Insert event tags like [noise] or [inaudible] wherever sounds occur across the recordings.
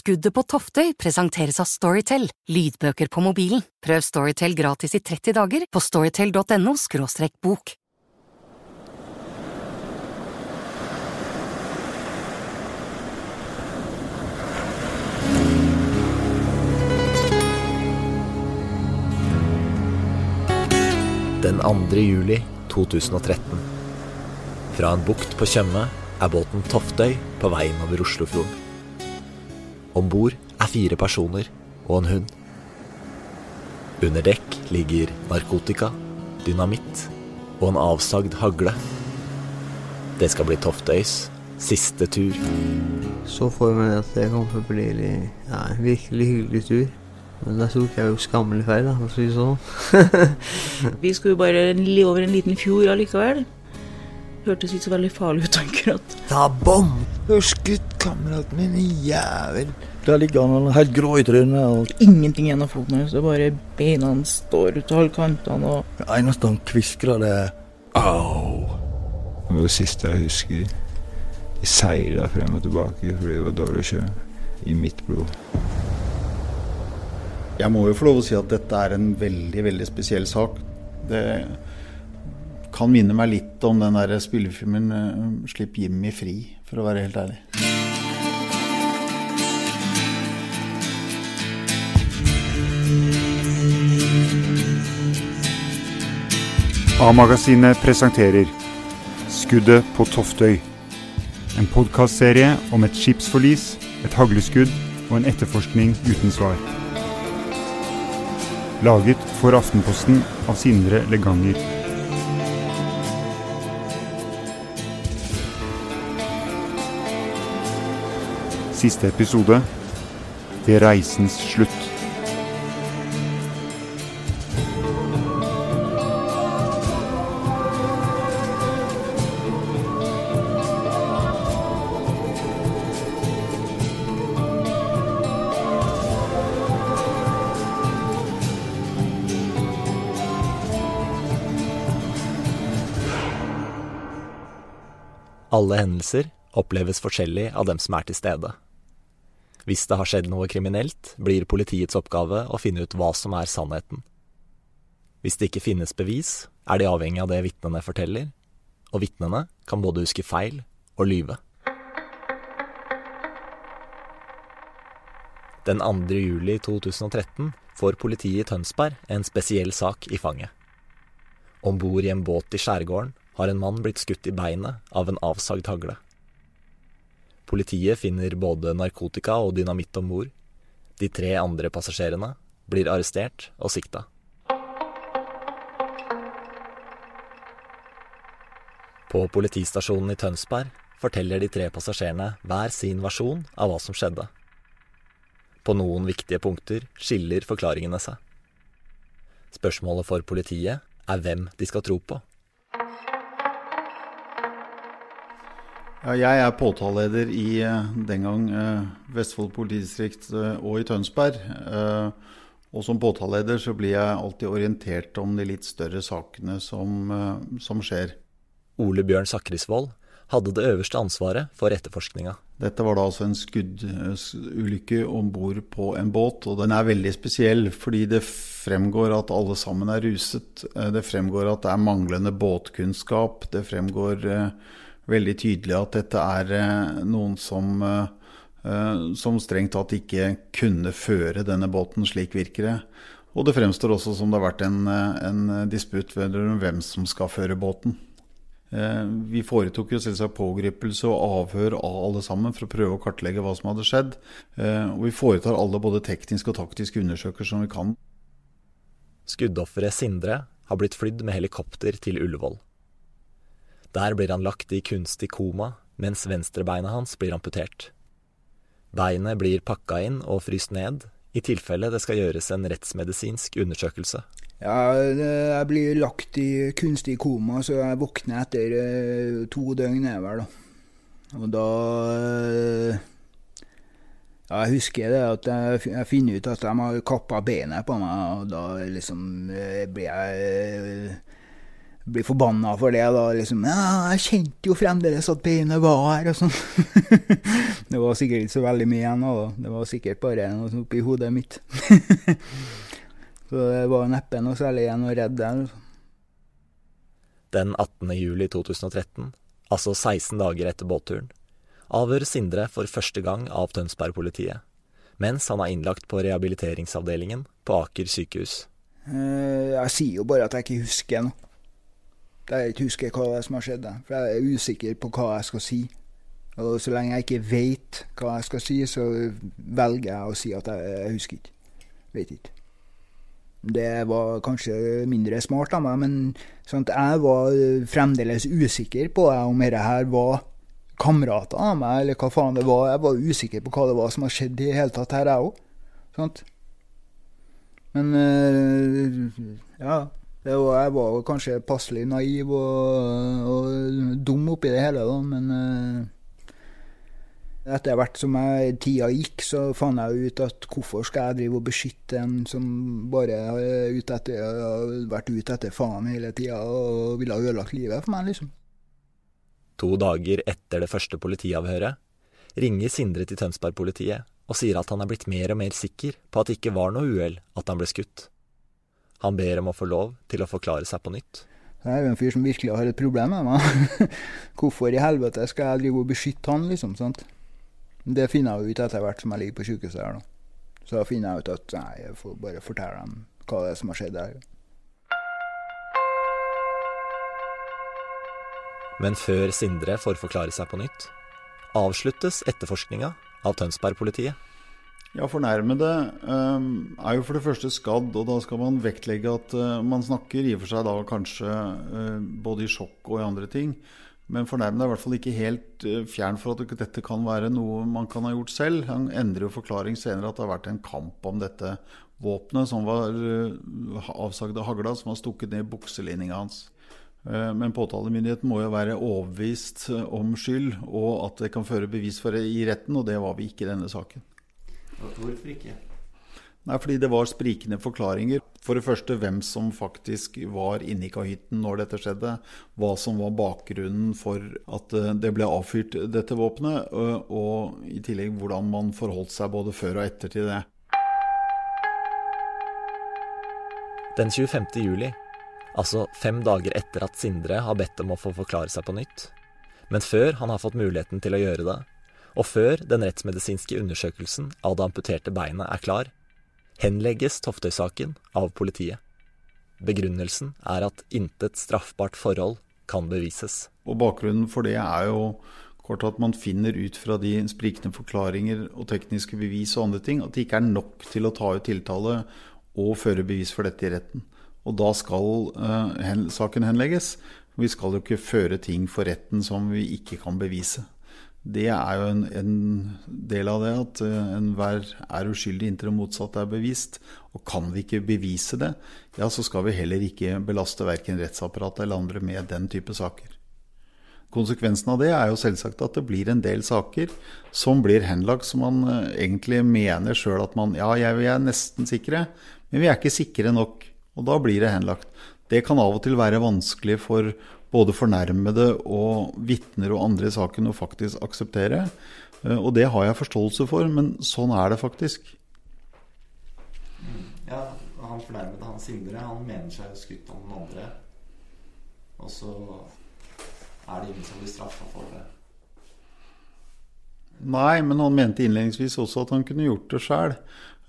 Skuddet på Toftøy presenteres av Storytel, lydbøker på mobilen. Prøv Storytel gratis i 30 dager på storytel.no – bok. Den 2. juli 2013. Fra en bukt på Tjøme er båten Toftøy på vei innover Oslofjorden. Om bord er fire personer og en hund. Under dekk ligger narkotika, dynamitt og en avsagd hagle. Det skal bli Toftøys siste tur. Så for meg at det kom til å bli ja, en virkelig hyggelig tur. Men da tok jeg jo skammelig feil, da, for å si det sånn. [laughs] Vi skulle jo bare over en liten fjord allikevel. Hørtes ikke så veldig farlig ut akkurat. Ta bom! Du har skutt kameraten min, jævel. Der ligger han helt grå i trynet. og Ingenting igjen av foten hans. Bare beina hans står ut av alle kantene og Det eneste han kviskrer, det er au. Det var det siste jeg husker. Jeg seila frem og tilbake fordi det var dårlig sjø. I mitt blod. Jeg må jo få lov å si at dette er en veldig, veldig spesiell sak. Det kan minne meg litt om den der spillefilmen eh, 'Slipp Jimmy fri', for å være helt ærlig. A-magasinet presenterer Skuddet på Toftøy. En podkastserie om et skipsforlis, et hagleskudd og en etterforskning uten svar. Laget for Aftenposten av Sindre Leganger. Siste episode til reisens slutt. Alle hendelser oppleves forskjellig av dem som er til stede. Hvis det har skjedd noe kriminelt, blir politiets oppgave å finne ut hva som er sannheten. Hvis det ikke finnes bevis, er de avhengig av det vitnene forteller, og vitnene kan både huske feil og lyve. Den 2. juli 2013 får politiet i Tønsberg en spesiell sak i fanget. Om bord i en båt i skjærgården har en mann blitt skutt i beinet av en avsagd hagle. Politiet finner både narkotika og dynamitt om bord. De tre andre passasjerene blir arrestert og sikta. På politistasjonen i Tønsberg forteller de tre passasjerene hver sin versjon av hva som skjedde. På noen viktige punkter skiller forklaringene seg. Spørsmålet for politiet er hvem de skal tro på. Ja, jeg er påtaleleder i eh, den gang eh, Vestfold politidistrikt eh, og i Tønsberg. Og som påtaleleder så blir jeg alltid orientert om de litt større sakene som, som skjer. Ole Bjørn Sakrisvold hadde det øverste ansvaret for etterforskninga. Dette var da altså en skuddulykke om bord på en båt, og den er veldig spesiell fordi det fremgår at alle sammen er ruset. Det fremgår at det er manglende båtkunnskap. Det fremgår veldig tydelig at dette er eh, noen som, eh, som strengt tatt ikke kunne føre denne båten, slik virker det. Og det fremstår også som det har vært en, eh, en disputt om hvem som skal føre båten. Vi foretok jo selvsagt pågripelse og avhør av alle sammen for å prøve å kartlegge hva som hadde skjedd. Og vi foretar alle både tekniske og taktiske undersøkelser som vi kan. Skuddofferet Sindre har blitt flydd med helikopter til Ullevål. Der blir han lagt i kunstig koma, mens venstrebeinet hans blir amputert. Beinet blir pakka inn og fryst ned, i tilfelle det skal gjøres en rettsmedisinsk undersøkelse. Ja, jeg blir lagt i kunstig koma, så jeg våkner etter eh, to døgn, er vel, da. Og da eh, Ja, jeg husker det at jeg, finner ut at de har kappa benet på meg, og da liksom eh, blir jeg blir forbanna for det. da, liksom, ja, 'Jeg kjente jo fremdeles at beinet var her', og sånn. [laughs] det var sikkert ikke så veldig mye igjen. da. Det var sikkert bare noe oppi hodet mitt. [laughs] så det var neppe noe særlig igjen å redde der. altså. Den 18. juli 2013, altså 16 dager etter båtturen, avhører Sindre for første gang av Tønsberg-politiet, mens han er innlagt på rehabiliteringsavdelingen på Aker sykehus. Eh, Jeg sier jo bare at jeg ikke husker noe. Jeg ikke husker hva som har skjedd. For jeg er usikker på hva jeg skal si. Og så lenge jeg ikke vet hva jeg skal si, så velger jeg å si at jeg, jeg husker ikke. Vet ikke. Det var kanskje mindre smart av meg, men sånn jeg var fremdeles usikker på om dette her var kamerater av meg, eller hva faen det var. Jeg var usikker på hva det var som har skjedd i det hele tatt her, jeg òg. Sant? Men eh, ja. Var, jeg var kanskje passelig naiv og, og dum oppi det hele, da, men uh, etter hvert som jeg, tida gikk, så fant jeg ut at hvorfor skal jeg drive og beskytte en som bare har vært ute etter faen hele tida og ville ha ødelagt livet for meg, liksom. To dager etter det første politiavhøret ringer Sindre til Tønsberg-politiet og sier at han er blitt mer og mer sikker på at det ikke var noe uhell at han ble skutt. Han ber om å få lov til å forklare seg på nytt. Jeg er jo en fyr som virkelig har et problem med meg. [laughs] Hvorfor i helvete skal jeg drive og beskytte han, liksom? sant? Det finner jeg jo ut etter hvert som jeg ligger på sykehuset her, da. Så da finner jeg ut at nei, jeg får bare fortelle dem hva det er som har skjedd her. Men før Sindre får forklare seg på nytt, avsluttes etterforskninga av Tønsberg-politiet. Ja, fornærmede eh, er jo for det første skadd, og da skal man vektlegge at eh, man snakker i og for seg da kanskje eh, både i sjokk og i andre ting. Men fornærmede er i hvert fall ikke helt eh, fjern for at dette kan være noe man kan ha gjort selv. Han endrer jo forklaring senere at det har vært en kamp om dette våpenet som var avsagd av hagla, som var stukket ned i bukselinninga hans. Men påtalemyndigheten må jo være overbevist om skyld, og at det kan føre bevis for det i retten, og det var vi ikke i denne saken. Hvorfor ikke? Nei, fordi det var sprikende forklaringer. For det første hvem som faktisk var inne i kahytten når dette skjedde. Hva som var bakgrunnen for at eh, det ble avfyrt dette våpenet. Og, og i tillegg hvordan man forholdt seg både før og etter til det. Den 25. juli, altså fem dager etter at Sindre har bedt om å få forklare seg på nytt, men før han har fått muligheten til å gjøre det, og før den rettsmedisinske undersøkelsen av det amputerte beinet er klar, henlegges Toftøy-saken av politiet. Begrunnelsen er at intet straffbart forhold kan bevises. Og bakgrunnen for det er jo kort at man finner ut fra de sprikende forklaringer og tekniske bevis og andre ting at det ikke er nok til å ta ut tiltale og føre bevis for dette i retten. Og da skal uh, hen, saken henlegges. Vi skal jo ikke føre ting for retten som vi ikke kan bevise. Det er jo en, en del av det at uh, enhver er uskyldig inntil det motsatte er bevist. Og kan vi ikke bevise det, ja, så skal vi heller ikke belaste verken rettsapparatet eller andre med den type saker. Konsekvensen av det er jo selvsagt at det blir en del saker som blir henlagt som man uh, egentlig mener sjøl at man Ja, jeg, vi er nesten sikre, men vi er ikke sikre nok. Og da blir det henlagt. Det kan av og til være vanskelig for både fornærmede og vitner og andre i saken å faktisk akseptere. Eh, Og det har jeg forståelse for, men sånn er det faktisk. Ja, han fornærmede han Sindre, han mener seg skutt av noen andre. Og så er det ingen som blir straffa for det. Nei, men han mente innledningsvis også at han kunne gjort det sjøl.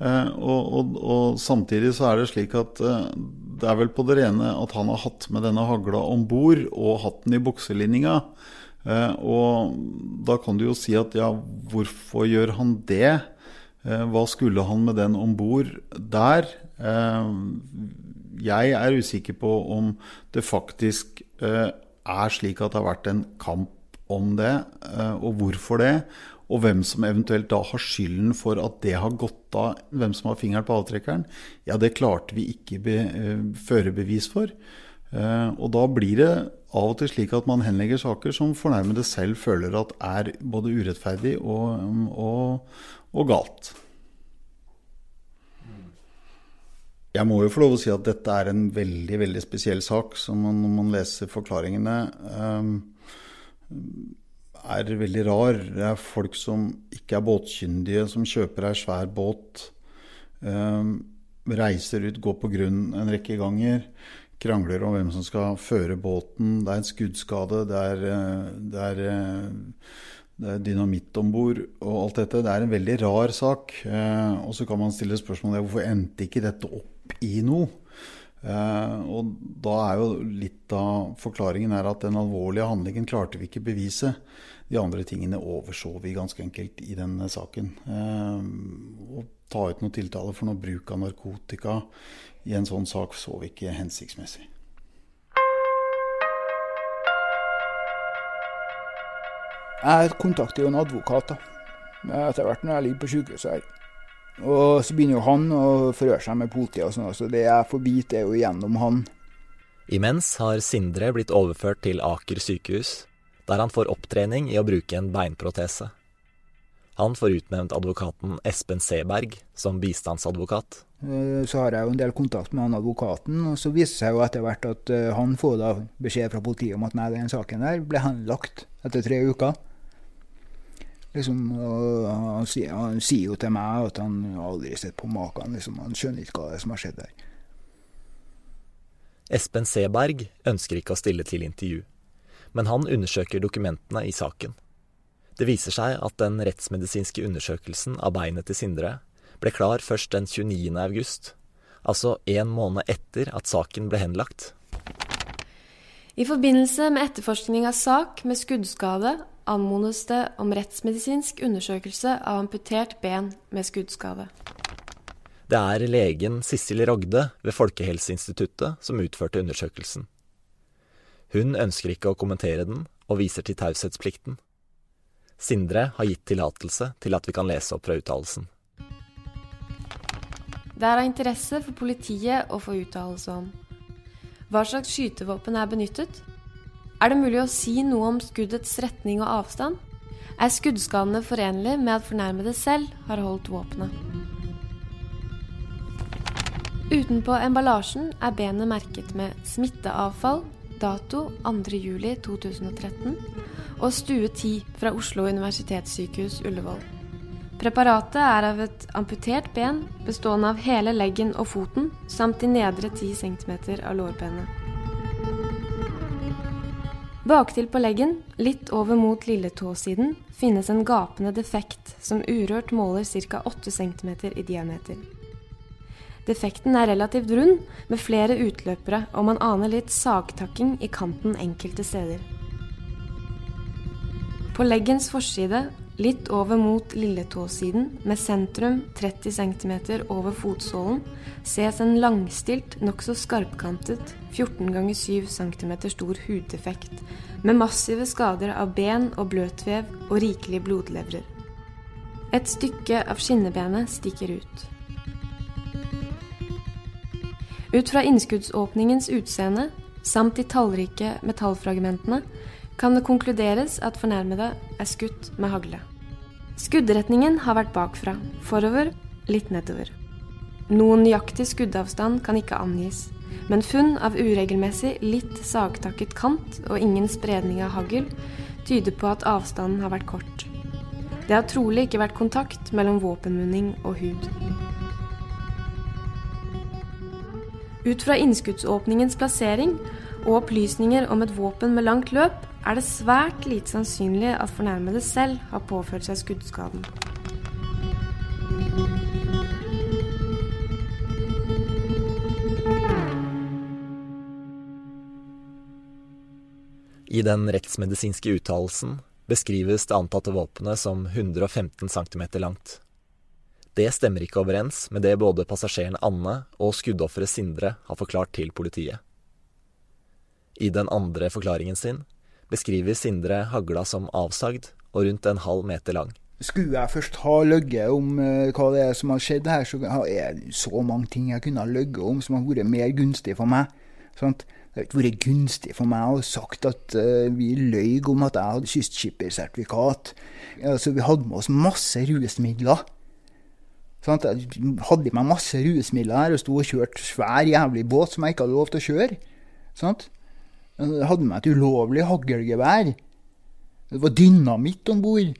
Eh, og, og, og samtidig så er det slik at eh, det er vel på det rene at han har hatt med denne hagla om bord og hatt den i bukselinninga. Eh, og da kan du jo si at ja, hvorfor gjør han det? Hva skulle han med den om bord der? Jeg er usikker på om det faktisk er slik at det har vært en kamp om det, og hvorfor det. Og hvem som eventuelt da har skylden for at det har gått av, hvem som har fingeren på avtrekkeren, ja, det klarte vi ikke be, eh, føre bevis for. Eh, og da blir det av og til slik at man henlegger saker som fornærmede selv føler at er både urettferdig og, og, og galt. Jeg må jo få lov å si at dette er en veldig veldig spesiell sak, som når man leser forklaringene, um, er veldig rar. Det er folk som ikke er båtkyndige, som kjøper ei svær båt, eh, reiser ut, går på grunn en rekke ganger, krangler om hvem som skal føre båten. Det er en skuddskade, det er, det er det er dynamitt om bord og alt dette. Det er en veldig rar sak. Eh, og så kan man stille spørsmålet hvorfor endte ikke dette opp i noe? Eh, og da er jo litt av forklaringen er at den alvorlige handlingen klarte vi ikke bevise. De andre tingene overså vi ganske enkelt i denne saken. Eh, å ta ut noen tiltale for noe bruk av narkotika i en sånn sak så vi ikke hensiktsmessig. Jeg kontakter jo en advokat da, etter hvert når jeg ligger på sykehuset her. Og så begynner jo han å forhøre seg med politiet og sånn, så det jeg får vite er jo gjennom han. Imens har Sindre blitt overført til Aker sykehus, der han får opptrening i å bruke en beinprotese. Han får utnevnt advokaten Espen Seberg som bistandsadvokat. Eh, så har jeg jo en del kontakt med han advokaten, og så viser det seg jo etter hvert at eh, han får da beskjed fra politiet om at nei, den saken der ble henlagt etter tre uker. Liksom, han, sier, han, sier jo til meg at han aldri har sett på maken. Liksom, han skjønner ikke hva det er som har skjedd der. Espen Seberg ønsker ikke å stille til intervju, men han undersøker dokumentene i saken. Det viser seg at den rettsmedisinske undersøkelsen av beinet til Sindre ble klar først den 29. august, altså en måned etter at saken ble henlagt. I forbindelse med etterforskning av sak med skuddskade anmodes det om rettsmedisinsk undersøkelse av amputert ben med skuddskade. Det er legen Sissel Rogde ved Folkehelseinstituttet som utførte undersøkelsen. Hun ønsker ikke å kommentere den, og viser til taushetsplikten. Sindre har gitt tillatelse til at vi kan lese opp fra uttalelsen. Det er av interesse for politiet å få uttalelse om hva slags skytevåpen er benyttet, er det mulig å si noe om skuddets retning og avstand? Er skuddskadene forenlige med at fornærmede selv har holdt våpenet? Utenpå emballasjen er benet merket med smitteavfall, dato 2.07.2013 og stue 10 fra Oslo universitetssykehus Ullevål. Preparatet er av et amputert ben bestående av hele leggen og foten samt de nedre 10 cm av lårbenet. Baktil på leggen, litt over mot lilletåsiden, finnes en gapende defekt som urørt måler ca. 8 cm i diameter. Defekten er relativt rund, med flere utløpere, og man aner litt sagtakking i kanten enkelte steder. På leggens forside, litt over mot lilletåsiden, med sentrum 30 cm over fotsålen, ses en langstilt, nokså skarpkantet 14 ganger 7 cm stor huddefekt, med massive skader av ben og bløtvev og rikelige blodlevrer. Et stykke av skinnebenet stikker ut. Ut fra innskuddsåpningens utseende samt de tallrike metallfragmentene kan det konkluderes at fornærmede er skutt med hagle. Skuddretningen har vært bakfra, forover, litt nedover. Noen nøyaktig skuddavstand kan ikke angis, men funn av uregelmessig, litt sagtakket kant og ingen spredning av hagl tyder på at avstanden har vært kort. Det har trolig ikke vært kontakt mellom våpenmunning og hud. Ut fra innskuddsåpningens plassering og opplysninger om et våpen med langt løp, er det svært lite sannsynlig at fornærmede selv har påført seg skuddskaden. I den rettsmedisinske uttalelsen beskrives det antatte våpenet som 115 cm langt. Det stemmer ikke overens med det både passasjeren Anne og skuddofferet Sindre har forklart til politiet. I den andre forklaringen sin beskriver Sindre hagla som avsagd og rundt en halv meter lang. Skulle jeg først ha løyet om uh, hva det er som har skjedd her, så er det så mange ting jeg kunne ha løyet om som har vært mer gunstig for meg. Sant? Det har ikke vært gunstig for meg å sagt at uh, vi løy om at jeg hadde kystskippersertifikat. Altså, vi hadde med oss masse rusmidler. Sant? Jeg hadde i meg masse rusmidler her og sto og kjørte svær jævlig båt som jeg ikke hadde lov til å kjøre. Sant? Jeg hadde med et ulovlig haglgevær. Det var dynamitt om bord.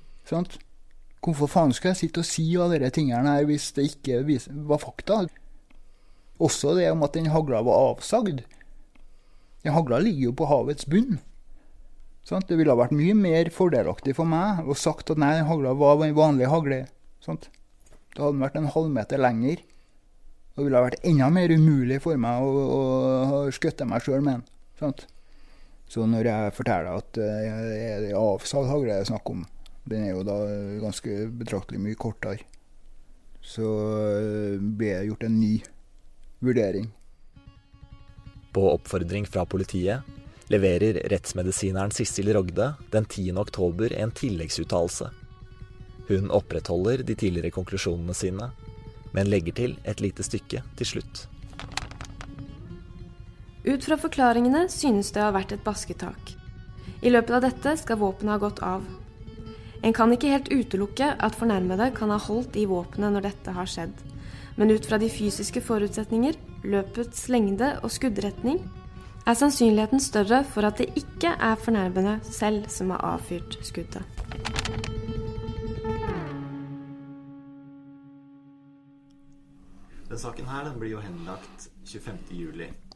Hvorfor faen skal jeg sitte og si alle disse tingene her hvis det ikke var fakta? Også det om at den hagla var avsagd. Den hagla ligger jo på havets bunn. Sånt? Det ville ha vært mye mer fordelaktig for meg å sagt at nei, hagla var en vanlig hagle. Sånt? Da hadde den vært en halvmeter lenger. Det ville ha vært enda mer umulig for meg å, å, skutte meg sjøl med den. Sant? Så når jeg forteller at det er avsagd hagle det er snakk om, den er jo da ganske betraktelig mye kortere, så blir det gjort en ny vurdering. På oppfordring fra politiet leverer rettsmedisineren Sissel Rogde den 10. oktober en tilleggsuttalelse. Hun opprettholder de tidligere konklusjonene sine, men legger til et lite stykke til slutt. Ut fra forklaringene synes det å ha vært et basketak. I løpet av dette skal våpenet ha gått av. En kan ikke helt utelukke at fornærmede kan ha holdt i våpenet når dette har skjedd, men ut fra de fysiske forutsetninger, løpets lengde og skuddretning, er sannsynligheten større for at det ikke er fornærmede selv som har avfyrt skuddet. Den saken her den blir jo henlagt 25.07.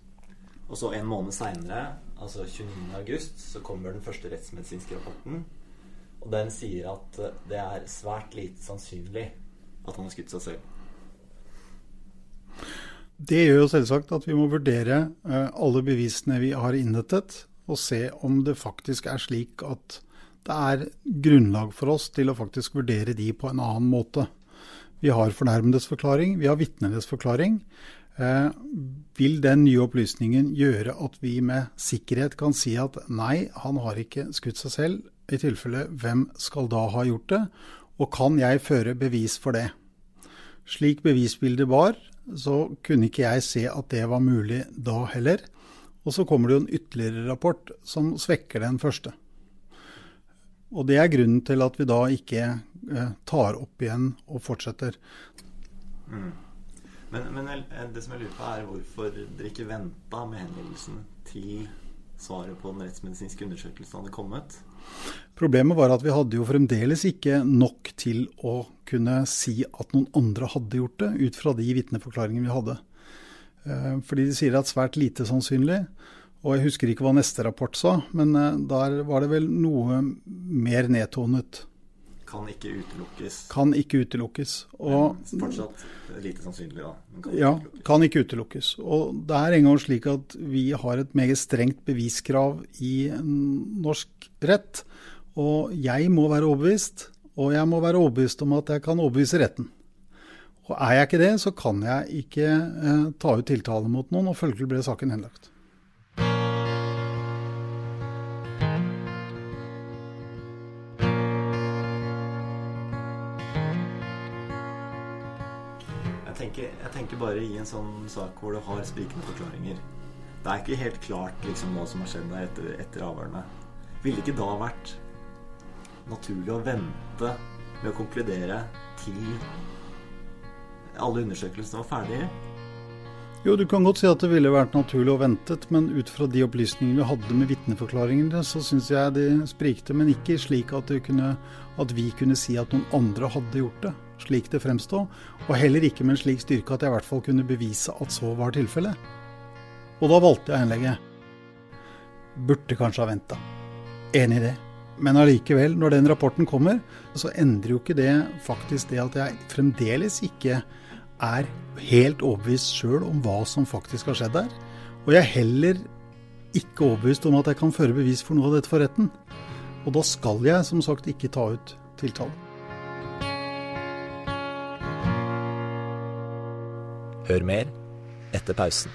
Og så en måned seinere, altså 29.8, så kommer den første rettsmedisinske rapporten. Og den sier at det er svært lite sannsynlig at han har skutt seg selv. Det gjør jo selvsagt at vi må vurdere eh, alle bevisene vi har innhentet, og se om det faktisk er slik at det er grunnlag for oss til å faktisk vurdere de på en annen måte. Vi har fornærmedes forklaring, vi har vitnenes forklaring. Eh, vil den nye opplysningen gjøre at vi med sikkerhet kan si at nei, han har ikke skutt seg selv? I tilfelle, hvem skal da ha gjort det? Og kan jeg føre bevis for det? Slik bevisbildet var, så kunne ikke jeg se at det var mulig da heller. Og så kommer det jo en ytterligere rapport som svekker den første. Og det er grunnen til at vi da ikke eh, tar opp igjen og fortsetter. Mm. Men, men, det som jeg lurer på, er hvorfor dere ikke venta med henvendelsen til svaret på den rettsmedisinske undersøkelsen hadde kommet? Problemet var at vi hadde jo fremdeles ikke nok til å kunne si at noen andre hadde gjort det, ut fra de vitneforklaringene vi hadde. Eh, fordi de sier at svært lite sannsynlig. Og jeg husker ikke hva neste rapport sa, men eh, der var det vel noe mer nedtonet. Kan ikke utelukkes. Kan ikke utelukkes. Og, men fortsatt lite sannsynlig, da. Kan ja, ikke kan ikke utelukkes. Og det er engang slik at vi har et meget strengt beviskrav i norsk rett. Og jeg må være overbevist, og jeg må være overbevist om at jeg kan overbevise retten. Og er jeg ikke det, så kan jeg ikke eh, ta ut tiltale mot noen, og følgelig ble saken henlagt. Tenker, jeg tenker, bare i en sånn sak hvor du har sprikende forklaringer. Det er ikke helt klart liksom, hva som har skjedd der etter, etter avhørene. Ville det ikke da vært naturlig å vente med å konkludere til alle undersøkelsene var ferdige? Jo, du kan godt si at det ville vært naturlig å vente, men ut fra de opplysningene vi hadde med vitneforklaringene, så syns jeg de sprikte. Men ikke slik at, kunne, at, vi kunne si at noen andre hadde gjort det, slik det fremstod. Og heller ikke med en slik styrke at jeg i hvert fall kunne bevise at så var tilfellet. Og da valgte jeg innlegget. Burde kanskje ha venta. Enig i det. Men allikevel, når den rapporten kommer, så endrer jo ikke det faktisk det at jeg fremdeles ikke er helt overbevist sjøl om hva som faktisk har skjedd der. Og jeg er heller ikke overbevist om at jeg kan føre bevis for noe av dette for retten. Og da skal jeg som sagt ikke ta ut tiltale. Hør mer etter pausen.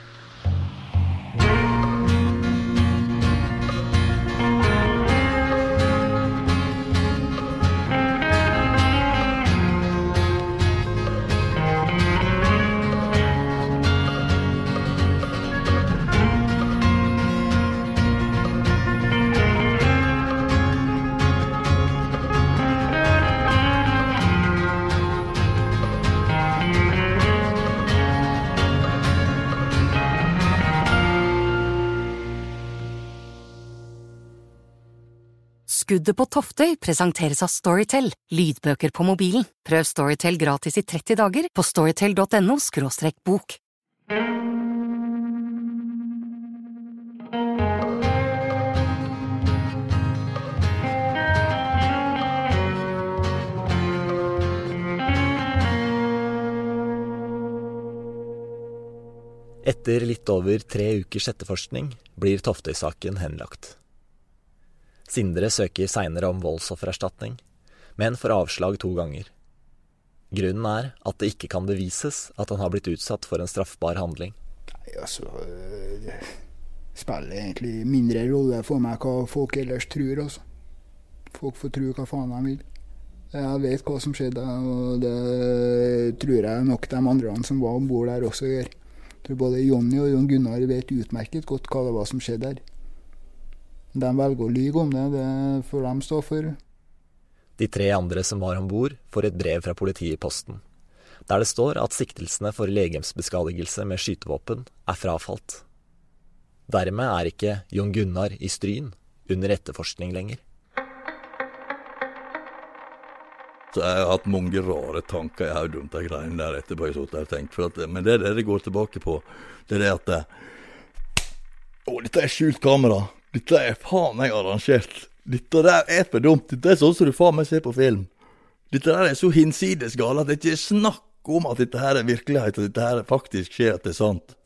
Skuddet på Toftøy presenteres av Storytel, lydbøker på mobilen. Prøv Storytel gratis i 30 dager på storytel.no – bok. Etter litt over tre ukers etterforskning blir Toftøy-saken henlagt. Sindre søker seinere om voldsoffererstatning, men får avslag to ganger. Grunnen er at det ikke kan bevises at han har blitt utsatt for en straffbar handling. Nei, altså Det spiller egentlig mindre rolle for meg hva folk ellers tror, altså. Folk får tro hva faen de vil. Jeg vet hva som skjedde, og det tror jeg nok de andre som var om bord der også gjør. Jeg tror både Jonny og Jon Gunnar vet utmerket godt hva det var som skjedde her. De velger å lyve om det, det får de stå for. De tre andre som var om bord, får et brev fra politiet i posten, der det står at siktelsene for legemsbeskadigelse med skytevåpen er frafalt. Dermed er ikke Jon Gunnar i Stryn under etterforskning lenger. Så jeg har hatt mange rare tanker i hodet om de greiene der etterpå. jeg har tenkt. For at, men det er det det går tilbake på. Det er det at Å, dette er skjult kamera. Dette er faen meg arrangert. Dette der er for dumt. Dette er sånn som du faen meg ser på film. Dette der er så hinsides gale at det ikke er snakk om at dette her er virkelighet, og dette her faktisk skjer, at det er sant.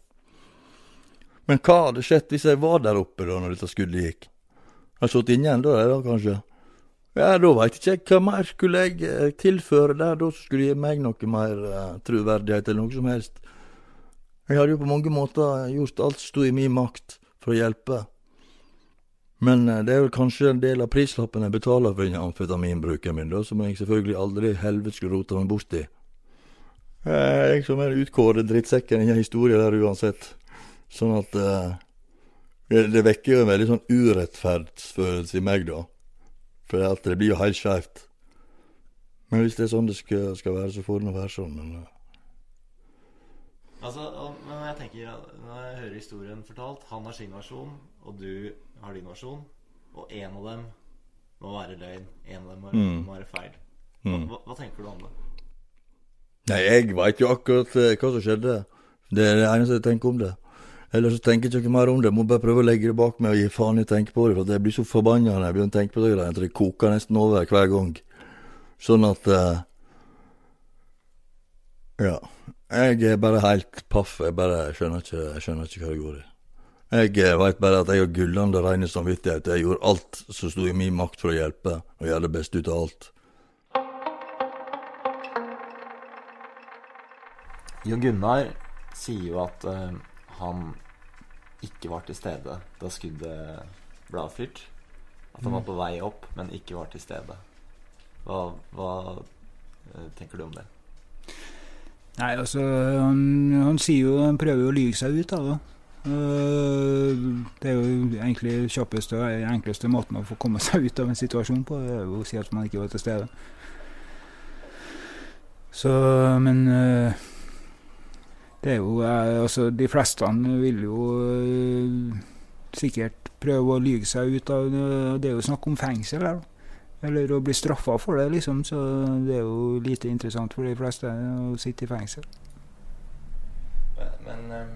Men hva hadde skjedd hvis jeg var der oppe da når dette skuddet gikk? Har jeg sittet inne ennå, da, kanskje? Ja, da veit ikke jeg hva mer skulle jeg eh, tilføre der, da skulle gi meg noe mer uh, troverdighet eller noe som helst. Jeg hadde jo på mange måter gjort alt som sto i min makt for å hjelpe. Men uh, det er vel kanskje en del av prislappen jeg betaler for amfetaminbruken min, da, som jeg selvfølgelig aldri helvete skulle rota meg borti. Jeg som er utkåret drittsekken i en historie der uansett. Sånn at uh, det, vekker jo en veldig sånn urettferdsfølelse i meg, da. For det blir jo helt skeivt. Men hvis det er sånn det skal, skal være, så får det nå være sånn. Men, uh. Altså, men jeg tenker, Når jeg hører historien fortalt Han har sin versjon, og du har din versjon. Og én av dem må være løgn. Én av dem må, mm. må være feil. Hva, mm. hva, hva, tenker du om det? Nei, jeg veit jo akkurat uh, hva som skjedde. Det er det eneste jeg tenker om det. Ellers så tenker jeg ikke mer om det. Jeg må bare prøve å legge det bak meg og gi faen i å tenke på det. For jeg blir så forbanna når jeg begynner å tenke på det greiene. Det koker nesten over hver gang. Sånn at uh, Ja. Jeg er bare helt paff. Jeg bare skjønner ikke, jeg skjønner ikke hva det går i. Jeg eh, veit bare at jeg har gullende reine samvittighet. Jeg gjorde alt som sto i min makt for å hjelpe, og gjøre det beste ut av alt. Jon Gunnar sier jo at uh, han ikke var til stede da skuddet ble avfyrt. At han var mm. på vei opp, men ikke var til stede. Hva, hva uh, tenker du om det? Nei, altså Han, han sier jo Han prøver jo å lyve seg ut av det. Uh, det er jo egentlig kjappeste og enkleste måten å få komme seg ut av en situasjon på. Det er jo å si at man ikke var til stede. Så, men uh, det er jo eh, Altså, de fleste vil jo eh, sikkert prøve å lyge seg ut av Det er jo snakk om fengsel her, Eller å bli straffa for det, liksom. Så det er jo lite interessant for de fleste å sitte i fengsel. Men, men um,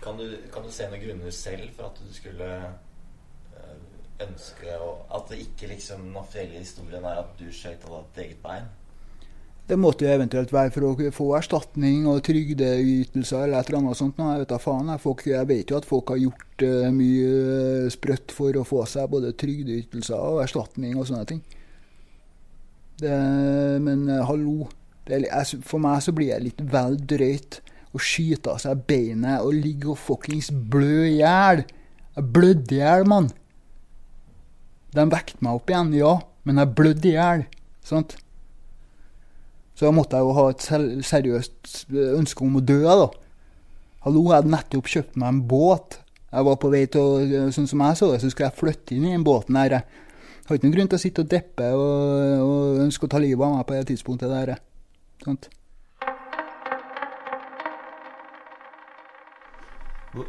kan, du, kan, du, se noen grunner selv for at du skulle uh, ønske At det ikke liksom den offisielle historien er at du skøyt av ditt eget bein? Det måtte jo eventuelt være for å få erstatning og trygdeytelser eller et eller annet sånt. Jeg vet, faen, folk, jeg vet jo at folk har gjort uh, mye sprøtt for å få seg både trygdeytelser og erstatning og sånne ting. Det, men uh, hallo. Det, jeg, for meg så blir det litt vel drøyt å skyte av seg beinet og ligge og fuckings blø i hjel. Jeg blødde i hjel, mann. De vekket meg opp igjen, ja, men jeg blødde i hjel. Sant? Så da måtte jeg jo ha et seriøst ønske om å dø, da. Hallo, jeg hadde nettopp kjøpt meg en båt. Jeg var på vei til å, sånn som jeg så det, så skulle jeg flytte inn i den båten her. Jeg har ikke noen grunn til å sitte og deppe og, og ønske å ta livet av meg på det tidspunktet der. Sånt.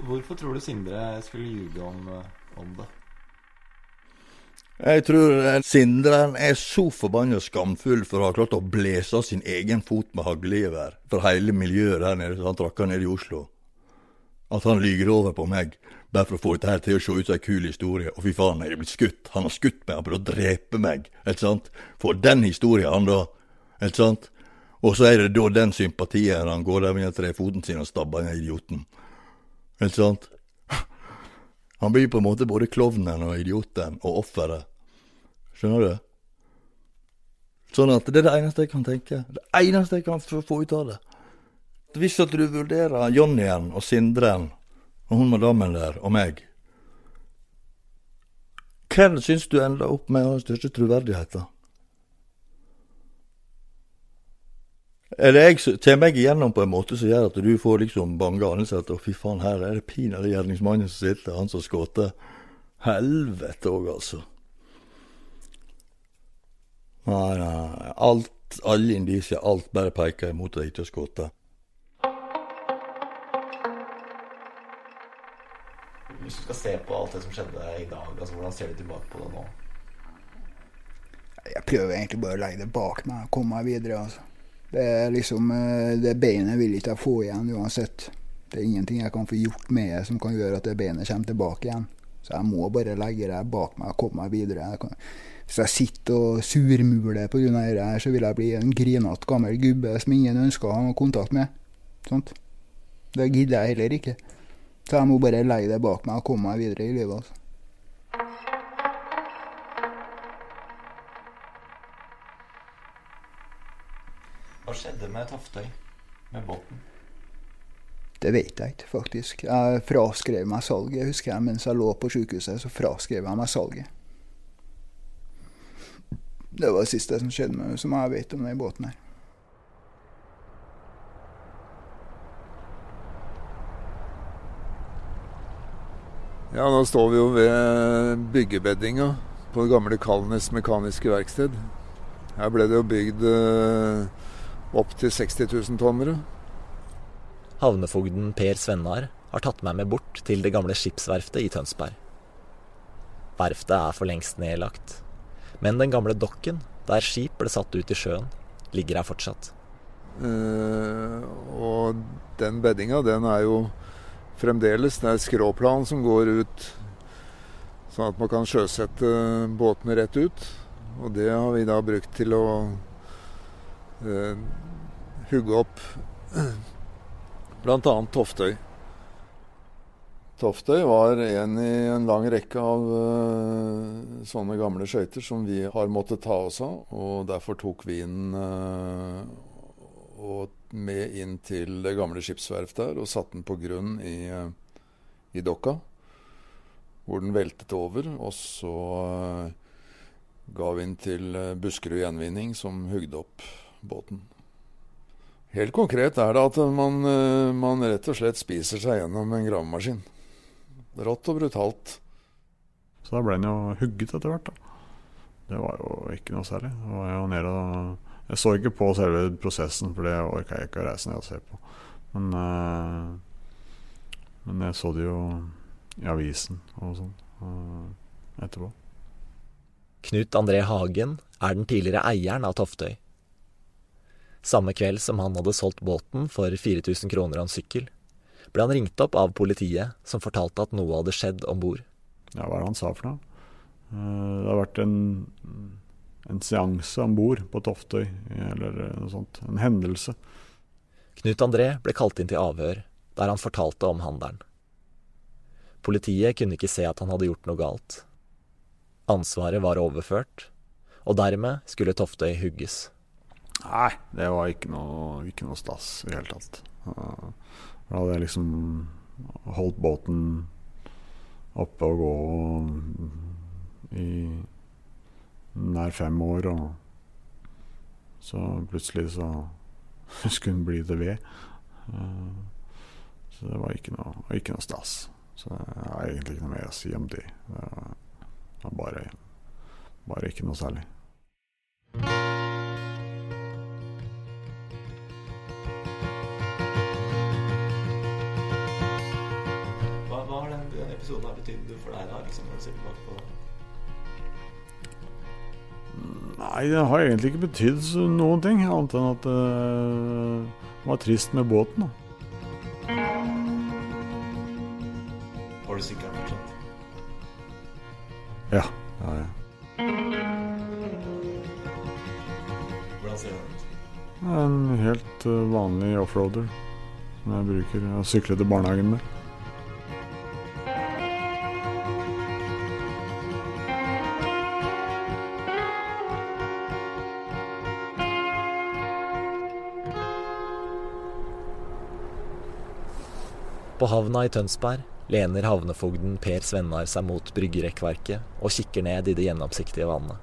Hvorfor tror du Sindre skulle ljuge om, om det? Jeg tror eh, Sindren er så forbanna skamfull for å ha klart å blåse av sin egen fot med haglgevær for hele miljøet der nede, som han trakk ned i Oslo. At han lyger over på meg bare for å få dette til å se ut som en kul historie. Og fy faen, jeg er blitt skutt. Han har skutt meg, han prøver å drepe meg. Ikke sant? For den historien, han da. Ikke sant? Og så er det da den sympatien han går der med den trefoten sin og stabber den idioten. Ikke sant? Han blir på en måte både klovnen og idioten og offeret. Skjønner du? Sånn at det er det eneste jeg kan tenke. Det eneste jeg kan få ut av det. Hvis at du vurderer Jonnyen og Sindren og hun madammen der og meg Hvem syns du ender opp med å ha største troverdighet, Eller jeg, tar meg igjennom på en måte som gjør at du får liksom bange anelser at å, fy faen, her er det pinadø gjerningsmannen som sitter, han som skjøt. Helvete òg, altså. Nei, nei, alt, alle indisier, alt bare peker imot at jeg ikke har skutt. Hvis du skal se på alt det som skjedde i dag, altså hvordan ser du tilbake på det nå? Jeg prøver egentlig bare å legge det bak meg og komme meg videre. altså. Det er liksom, eh, det beinet vil ikke jeg få igjen uansett. Det er ingenting jeg kan få gjort med det som kan gjøre at det beinet kommer tilbake igjen. Så jeg må bare legge det bak meg og komme meg videre. Jeg kan, hvis jeg sitter og surmuler pga. dette, så vil jeg bli en grinete gammel gubbe som ingen ønsker å ha kontakt med. Sånt. Det gidder jeg heller ikke. Så jeg må bare legge det bak meg og komme meg videre i livet. altså. Skjedde med Taftøy, Med båten? Det vet jeg ikke, faktisk. Jeg fraskrev meg salget, Jeg husker jeg. Mens jeg lå på sykehuset, så fraskrev jeg meg salget. Det var det siste som skjedde med som jeg vet om den båten her. Ja, nå står vi jo ved byggebeddinga på det gamle Kalnes mekaniske verksted. Her ble det jo bygd eh, opp til 60 000 tonnere. Havnefogden Per Svennar har tatt meg med bort til det gamle skipsverftet i Tønsberg. Verftet er for lengst nedlagt, men den gamle dokken, der skip ble satt ut i sjøen, ligger her fortsatt. Uh, og den beddinga, den er jo fremdeles Det er skråplan som går ut, sånn at man kan sjøsette båtene rett ut. Og det har vi da brukt til å eh, hugge opp [clears throat] bl.a. Toftøy. Toftøy var en i en lang rekke av uh, sånne gamle skøyter som vi har måttet ta oss av. Og derfor tok vi den uh, og med inn til det gamle skipsverftet der og satte den på grunn i, uh, i dokka. Hvor den veltet over. Og så ga vi den til Buskerud Gjenvinning, som hugde opp båten. Helt konkret er det at man, man rett og slett spiser seg gjennom en gravemaskin. Rått og brutalt. Så da ble den jo hugget etter hvert, da. Det var jo ikke noe særlig. Det var jo nede og Jeg så ikke på selve prosessen, for det orka jeg ikke å reise ned og se på. Men, uh, men jeg så det jo i avisen og sånn uh, etterpå. Knut André Hagen er den tidligere eieren av Toftøy. Samme kveld som han hadde solgt båten for 4000 kroner og en sykkel, ble han ringt opp av politiet, som fortalte at noe hadde skjedd om bord. Ja, hva er det han sa for noe? Det har vært en, en seanse om bord på Toftøy, eller noe sånt. En hendelse. Knut André ble kalt inn til avhør, der han fortalte om handelen. Politiet kunne ikke se at han hadde gjort noe galt. Ansvaret var overført, og dermed skulle Toftøy hugges. Nei, det var ikke noe, ikke noe stas i det hele tatt. Da hadde jeg liksom holdt båten oppe og gå i nær fem år, og så plutselig så [laughs] skulle den bli til ved. Så det var ikke noe, ikke noe stas. Så jeg har egentlig ikke noe mer å si om det. Det var bare, bare ikke noe særlig. Hva, hva har den, den episoden har betydd for deg da, liksom, når du ser tilbake på det? Nei, det har egentlig ikke betydd noen ting, annet enn at det var trist med båten. da. Har du sykkelen fortsatt? Ja. ja, ja. Hvordan ser den ut? En helt eh, vanlig offroader som jeg bruker å sykle til barnehagen med. På havna i Tønsberg lener havnefogden Per Svennar seg mot bryggerekkverket og kikker ned i det gjennomsiktige vannet.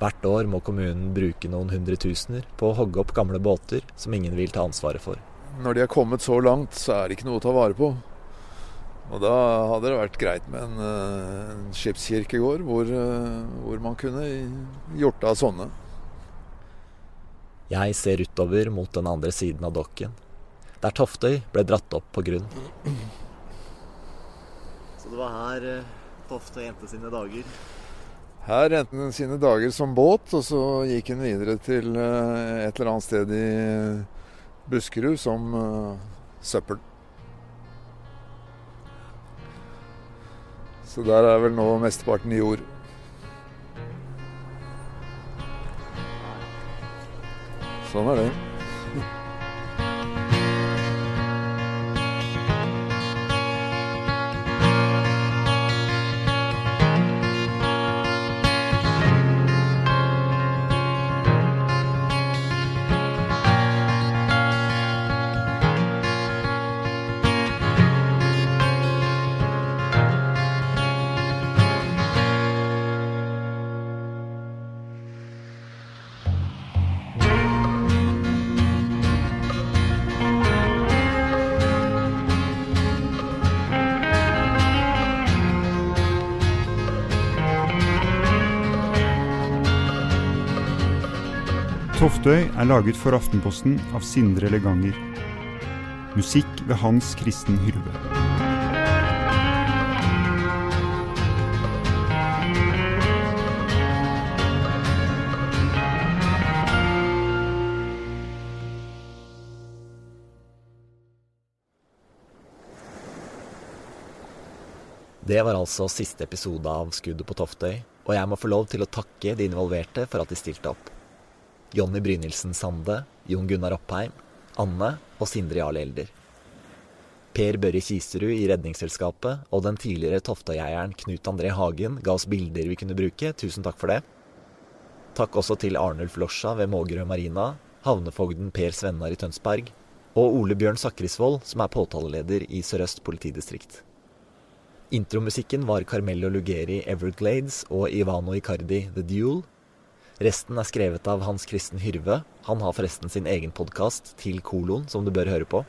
Hvert år må kommunen bruke noen hundretusener på å hogge opp gamle båter som ingen vil ta ansvaret for. Når de er kommet så langt, så er det ikke noe å ta vare på. Og da hadde det vært greit med en, eh, en skipskirkegård hvor, eh, hvor man kunne gjort av sånne. Jeg ser utover mot den andre siden av dokken, der Toftøy ble dratt opp på grunn. Så det var her Toftøy Tofte endte sine dager? Her endte han sine dager som båt, og så gikk han videre til eh, et eller annet sted i Buskerud som eh, søppel. Så der er vel nå mesteparten i jord. Sånn er det. Toftøy er laget for Aftenposten av Sindre Leganger. Musikk ved Hans Kristen Hyrve. Det var altså siste episode av Skuddet på Toftøy, og jeg må få lov til å takke de involverte for at de stilte opp. Jonny Brynildsen Sande, Jon Gunnar Oppheim, Anne og Sindre Jarl Elder. Per Børre Kiserud i Redningsselskapet og den tidligere Toftøy-eieren Knut André Hagen ga oss bilder vi kunne bruke. Tusen takk for det. Takk også til Arnulf Losja ved Mågerø Marina, havnefogden Per Svennar i Tønsberg og Ole Bjørn Sakrisvold, som er påtaleleder i Sør-Øst politidistrikt. Intromusikken var Carmello Lugeri Everglades og Ivano Icardi The Duel. Resten er skrevet av Hans Kristen Hyrve. Han har forresten sin egen podkast, Til kolon, som du bør høre på.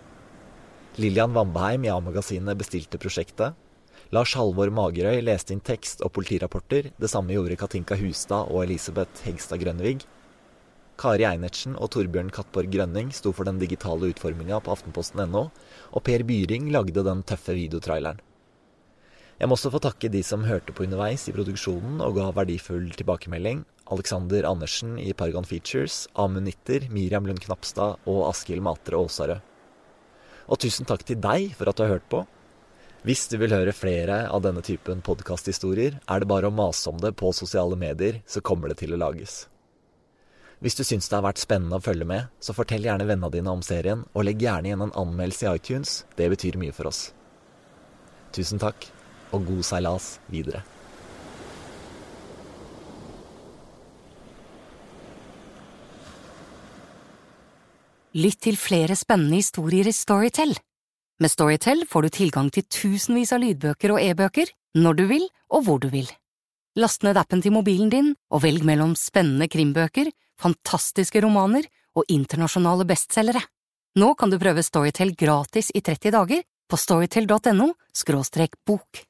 Lillian Vambeheim i A-magasinet bestilte prosjektet. Lars Halvor Magerøy leste inn tekst og politirapporter. Det samme gjorde Katinka Hustad og Elisabeth Hegstad Grønvig. Kari Einertsen og Torbjørn Kattborg Grønning sto for den digitale utforminga på aftenposten.no, og Per Byring lagde den tøffe videotraileren. Jeg må også få takke de som hørte på underveis i produksjonen og ga verdifull tilbakemelding. Alexander Andersen i Paragon Features, Amunitter, Miriam Lund Knapstad og Askild Matre Aasarød. Og tusen takk til deg for at du har hørt på. Hvis du vil høre flere av denne typen podkasthistorier, er det bare å mase om det på sosiale medier, så kommer det til å lages. Hvis du syns det har vært spennende å følge med, så fortell gjerne vennene dine om serien, og legg gjerne igjen en anmeldelse i iTunes. Det betyr mye for oss. Tusen takk, og god seilas videre. Lytt til flere spennende historier i Storytel. Med Storytel får du tilgang til tusenvis av lydbøker og e-bøker når du vil og hvor du vil. Last ned appen til mobilen din og velg mellom spennende krimbøker, fantastiske romaner og internasjonale bestselgere. Nå kan du prøve Storytel gratis i 30 dager på storytel.no – bok.